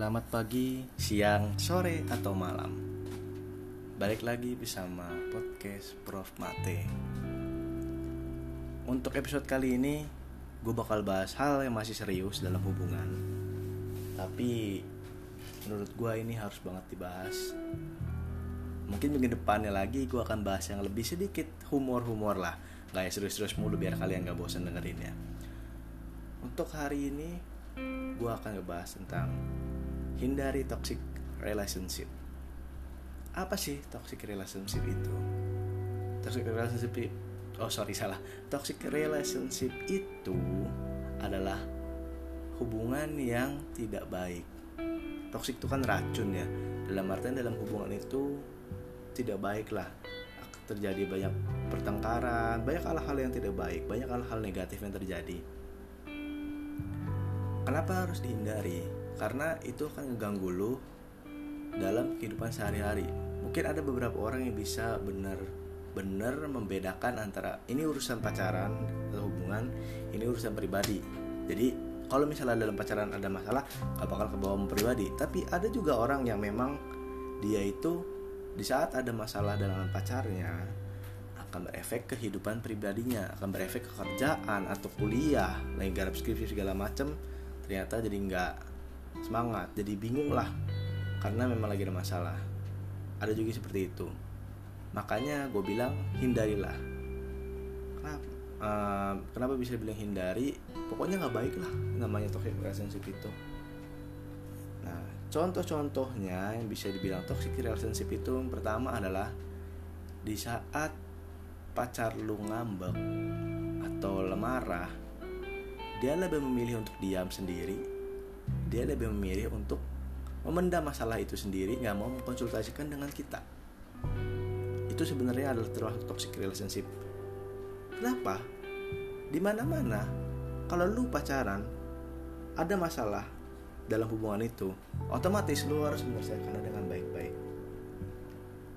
Selamat pagi, siang, sore, atau malam. Balik lagi bersama podcast Prof. Mate. Untuk episode kali ini Gue bakal bahas hal yang masih serius dalam hubungan. Tapi Menurut gue ini harus banget dibahas. Mungkin minggu depannya lagi gue akan bahas yang lebih sedikit humor-humor lah. Gak ya serius-serius mulu biar kalian gak bosan dengerinnya. Untuk hari ini gue akan ngebahas tentang hindari toxic relationship. Apa sih toxic relationship itu? Toxic relationship oh sorry salah. Toxic relationship itu adalah hubungan yang tidak baik. Toxic itu kan racun ya. Dalam artian dalam hubungan itu tidak baik lah. Terjadi banyak pertengkaran, banyak hal-hal yang tidak baik, banyak hal-hal negatif yang terjadi Kenapa harus dihindari? Karena itu akan mengganggu lu dalam kehidupan sehari-hari. Mungkin ada beberapa orang yang bisa benar-benar membedakan antara ini urusan pacaran atau hubungan, ini urusan pribadi. Jadi kalau misalnya dalam pacaran ada masalah, gak bakal ke bawah pribadi. Tapi ada juga orang yang memang dia itu di saat ada masalah dengan pacarnya akan berefek ke kehidupan pribadinya, akan berefek ke kerjaan atau kuliah, lagi garap skripsi segala macem ternyata jadi nggak semangat. Jadi bingung lah. Karena memang lagi ada masalah. Ada juga seperti itu. Makanya gue bilang hindarilah. Kenapa? Uh, kenapa bisa bilang hindari? Pokoknya nggak baik lah namanya toxic relationship itu. Nah contoh-contohnya yang bisa dibilang toxic relationship itu yang pertama adalah di saat pacar lu ngambek atau lemarah dia lebih memilih untuk diam sendiri dia lebih memilih untuk memendam masalah itu sendiri nggak mau mengkonsultasikan dengan kita. Itu sebenarnya adalah termasuk toxic relationship. Kenapa? Di mana mana kalau lu pacaran ada masalah dalam hubungan itu otomatis lu harus menyelesaikannya dengan baik-baik.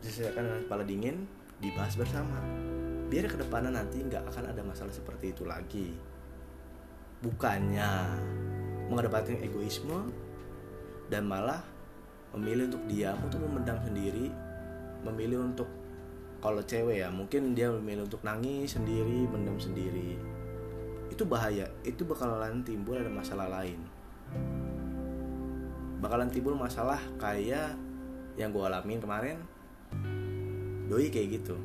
Diselesaikan dengan kepala dingin dibahas bersama. Biar ke depannya nanti nggak akan ada masalah seperti itu lagi. Bukannya mengedepankan egoisme dan malah memilih untuk diam untuk memendam sendiri memilih untuk kalau cewek ya mungkin dia memilih untuk nangis sendiri mendam sendiri. Itu bahaya itu bakalan timbul ada masalah lain. Bakalan timbul masalah kayak yang gue alamin kemarin. Doi kayak gitu.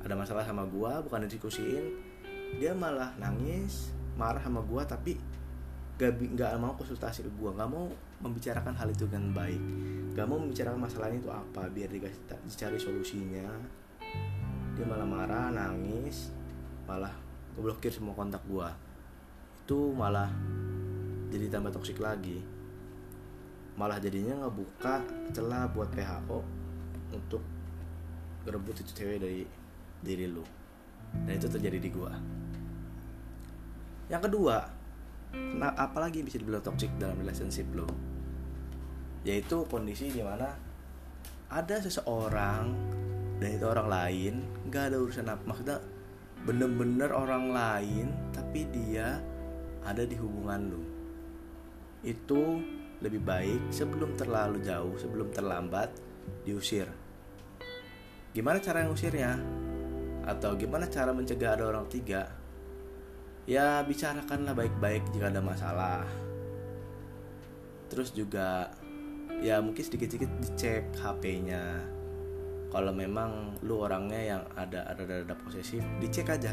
Ada masalah sama gue bukan diskusiin dia malah nangis marah sama gue tapi gak nggak mau konsultasi ke gue nggak mau membicarakan hal itu dengan baik. Gak mau membicarakan masalahnya itu apa biar dikasih dicari solusinya. Dia malah marah nangis malah blokir semua kontak gue itu malah jadi tambah toksik lagi. Malah jadinya ngebuka celah buat PHO untuk ngerebut itu cewek dari diri lu. Dan itu terjadi di gua. Yang kedua nah, apalagi bisa dibilang toxic dalam relationship lo? Yaitu kondisi di mana ada seseorang dan itu orang lain nggak ada urusan apa maksudnya bener-bener orang lain tapi dia ada di hubungan lo. Itu lebih baik sebelum terlalu jauh sebelum terlambat diusir. Gimana cara ngusirnya? Atau gimana cara mencegah ada orang tiga ya bicarakanlah baik-baik jika ada masalah. Terus juga ya mungkin sedikit-sedikit dicek HP-nya kalau memang lu orangnya yang ada ada ada, ada posesif dicek aja.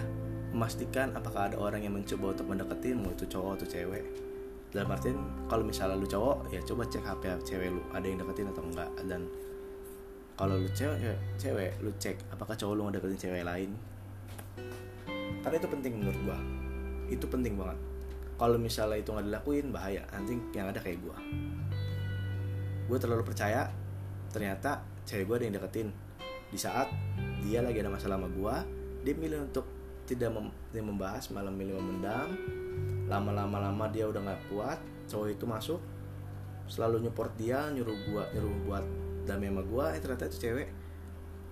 Memastikan apakah ada orang yang mencoba untuk mendekati mau itu cowok atau cewek. Dalam artian kalau misalnya lu cowok ya coba cek HP cewek lu ada yang deketin atau enggak. Dan kalau lu cewek ya, cewek lu cek apakah cowok lu ngedeketin cewek lain. Karena itu penting menurut gua itu penting banget. Kalau misalnya itu nggak dilakuin bahaya. Nanti yang ada kayak gue gue terlalu percaya ternyata cewek gue ada yang deketin. Di saat dia lagi ada masalah sama gue dia milih untuk tidak mem tidak membahas malah milih memendam. Lama-lama lama dia udah nggak kuat cowok itu masuk selalu nyupport dia nyuruh gue nyuruh buat damai sama gue eh, ternyata itu cewek.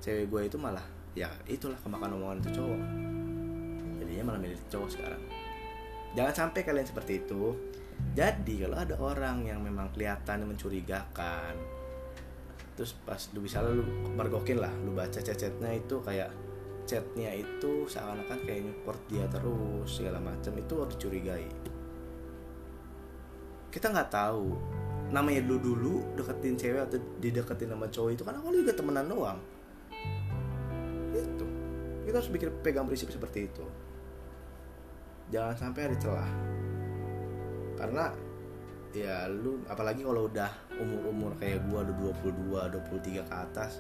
Cewek gue itu malah ya itulah kemakan omongan itu cowok. Jadinya malah milih cowok sekarang jangan sampai kalian seperti itu. Jadi kalau ada orang yang memang kelihatan mencurigakan terus pas lu bisa lu mergokin lah lu baca chat-chatnya itu kayak chatnya itu seakan-akan kayak nyupport dia terus segala macam itu harus dicurigai. Kita nggak tahu namanya dulu dulu deketin cewek atau dideketin sama cowok itu kan awalnya juga temenan doang. Itu. Kita harus bikin pegang prinsip seperti itu jangan sampai ada celah. Karena ya lu apalagi kalau udah umur-umur kayak gua udah 22, 23 ke atas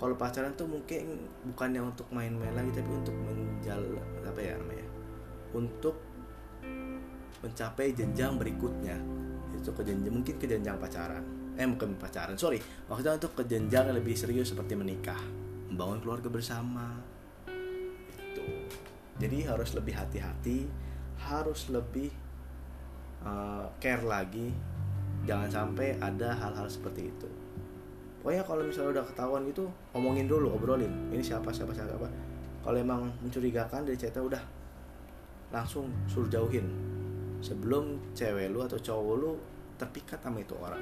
kalau pacaran tuh mungkin bukannya untuk main-main lagi tapi untuk menjal apa ya namanya untuk mencapai jenjang berikutnya. Itu ke jenjang mungkin ke jenjang pacaran. Eh bukan pacaran sorry. Maksudnya untuk ke jenjang yang lebih serius seperti menikah membangun keluarga bersama jadi harus lebih hati-hati harus lebih uh, care lagi. Jangan sampai ada hal-hal seperti itu. Pokoknya kalau misalnya udah ketahuan gitu ngomongin dulu obrolin. Ini siapa siapa siapa kalau emang mencurigakan dari cerita udah. Langsung suruh jauhin. Sebelum cewek lu atau cowok lu terpikat sama itu orang.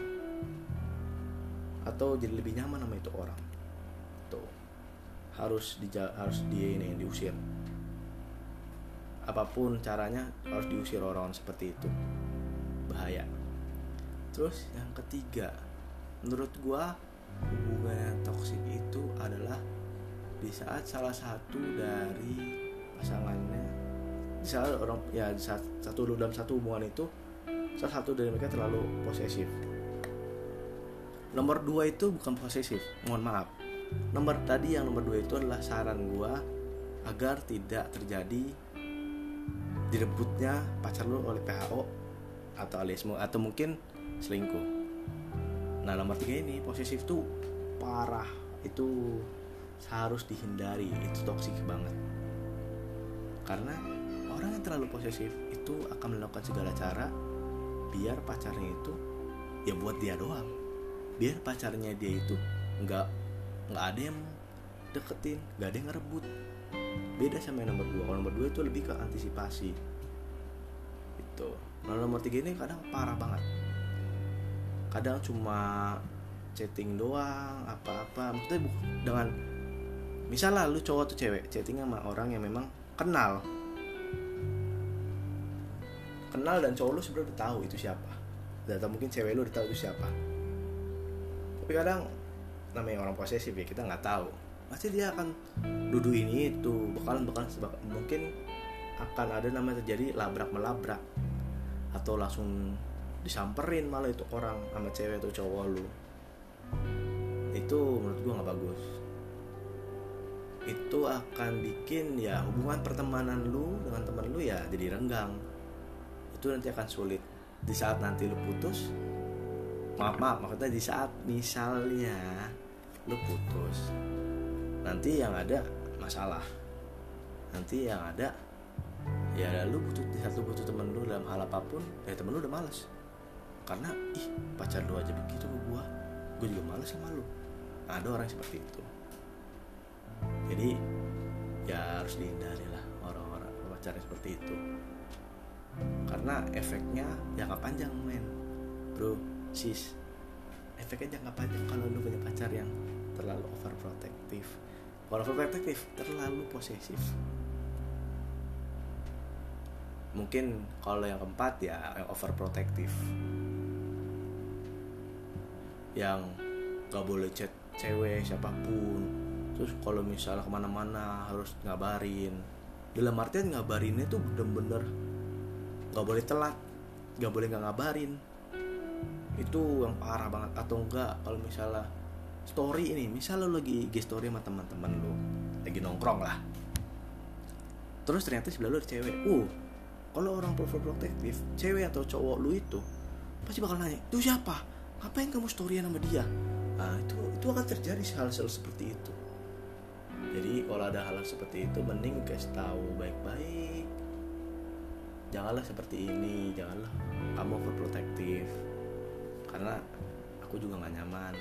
Atau jadi lebih nyaman sama itu orang. Tuh. Harus di harus di ini diusir apa pun caranya harus diusir orang, -orang seperti itu. Bahaya. Terus yang ketiga menurut gua hubungan yang toksik itu adalah di saat salah satu dari pasangannya di saat orang ya di saat satu dalam satu hubungan itu salah satu dari mereka terlalu posesif. Nomor dua itu bukan posesif mohon maaf. Nomor tadi yang nomor dua itu adalah saran gua agar tidak terjadi direbutnya pacar lu oleh PHO atau aliasmu atau mungkin selingkuh. Nah nomor tiga ini posesif tuh parah. Itu harus dihindari. Itu toksik banget. Karena orang yang terlalu posesif itu akan melakukan segala cara biar pacarnya itu ya buat dia doang. Biar pacarnya dia itu nggak nggak ada yang deketin nggak ada yang ngerebut beda sama yang nomor dua. Kalau nomor dua itu lebih ke antisipasi. Itu kalau nomor tiga ini kadang parah banget. Kadang cuma chatting doang apa-apa. Maksudnya dengan misalnya lu cowok atau cewek chatting sama orang yang memang kenal. Kenal dan cowok lu sebenarnya udah tahu itu siapa. Atau mungkin cewek lu udah tahu itu siapa. Tapi kadang namanya orang posesif ya kita nggak tahu pasti dia akan duduk ini itu. Bakalan bakalan mungkin akan ada namanya terjadi labrak melabrak atau langsung disamperin malah itu orang sama cewek atau cowok lu. Itu menurut gua nggak bagus. Itu akan bikin ya hubungan pertemanan lu dengan teman lu ya jadi renggang. Itu nanti akan sulit. Di saat nanti lu putus maaf maaf maksudnya di saat misalnya lu putus nanti yang ada masalah. Nanti yang ada ya lu butuh satu butuh temen lu dalam hal apa pun ya temen lu udah males. Karena ih pacar lu aja begitu ke gua gue juga males sama lu. Nah, ada orang seperti itu. Jadi ya harus dihindari lah orang-orang pacarnya seperti itu. Karena efeknya jangka panjang men. Bro sis efeknya jangka panjang kalau lu punya pacar yang terlalu overprotective. Kalau overprotective terlalu posesif. Mungkin kalau yang keempat ya yang overprotective. Yang gak boleh chat cewek siapa pun. Terus kalau misalnya ke mana-mana harus ngabarin. Dalam artian ngabarinnya tuh bener-bener gak boleh telat gak boleh nggak ngabarin. Itu yang parah banget. Atau enggak kalau misalnya story ini misal lo lagi IG story sama teman-teman lo lagi nongkrong lah. Terus ternyata sebelah lo ada cewek. Uh kalau orang protektif cewek atau cowok lu itu pasti bakal nanya itu siapa? Ngapain kamu storyan sama dia? Nah itu itu akan terjadi hal-hal seperti itu. Jadi kalau ada hal, -hal seperti itu mending guys tahu baik-baik. Janganlah seperti ini janganlah kamu overprotective karena aku juga nggak nyaman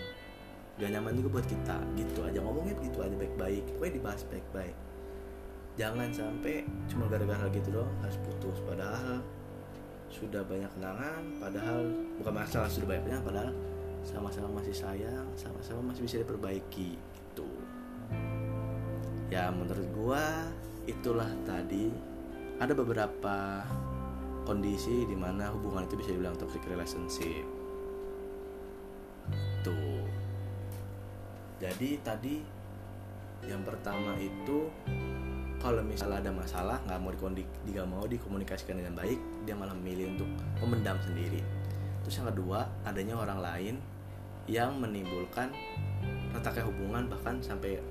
gak nyaman juga buat kita. Gitu aja. Ngomongnya gitu aja baik-baik. Pokoknya dibahas baik-baik. Jangan sampai cuma gara-gara gitu doang harus putus. Padahal sudah banyak kenangan padahal bukan masalah sudah banyak kenangan padahal sama-sama masih sayang sama-sama masih bisa diperbaiki. Gitu. Ya menurut gua itulah tadi. Ada beberapa kondisi di mana hubungan itu bisa dibilang toxic relationship. Tuh jadi tadi yang pertama itu kalau misalnya ada masalah nggak mau mau dikomunikasikan dengan baik dia malah memilih untuk memendam sendiri. Terus yang kedua adanya orang lain yang menimbulkan retaknya hubungan bahkan sampai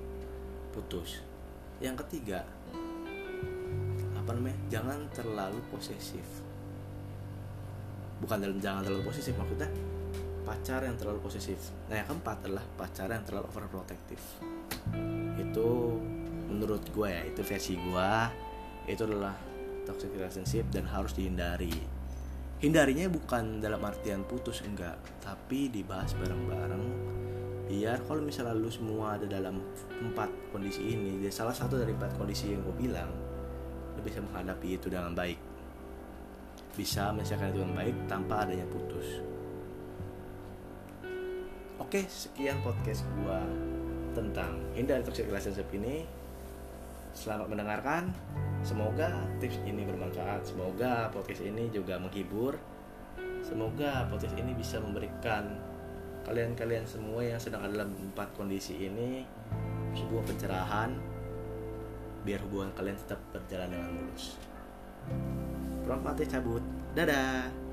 putus. Yang ketiga apa namanya? Jangan terlalu posesif. Bukan dalam jangan terlalu posesif maksudnya pacar yang terlalu posesif. Nah yang keempat adalah pacar yang terlalu overprotective. Itu menurut gue ya itu versi gue itu adalah toxic relationship dan harus dihindari. Hindarinya bukan dalam artian putus enggak. Tapi dibahas bareng-bareng. Biar kalau misalnya lu semua ada dalam empat kondisi ini dia salah satu dari empat kondisi yang gue bilang lu bisa menghadapi itu dengan baik. Bisa menyelesaikan itu dengan baik tanpa adanya putus oke sekian podcast gue tentang hindari toxic relationship ini selamat mendengarkan semoga tips ini bermanfaat semoga podcast ini juga menghibur semoga podcast ini bisa memberikan kalian-kalian semua yang sedang ada dalam empat kondisi ini sebuah pencerahan biar hubungan kalian tetap berjalan dengan mulus. Prof Mati cabut. Dadah.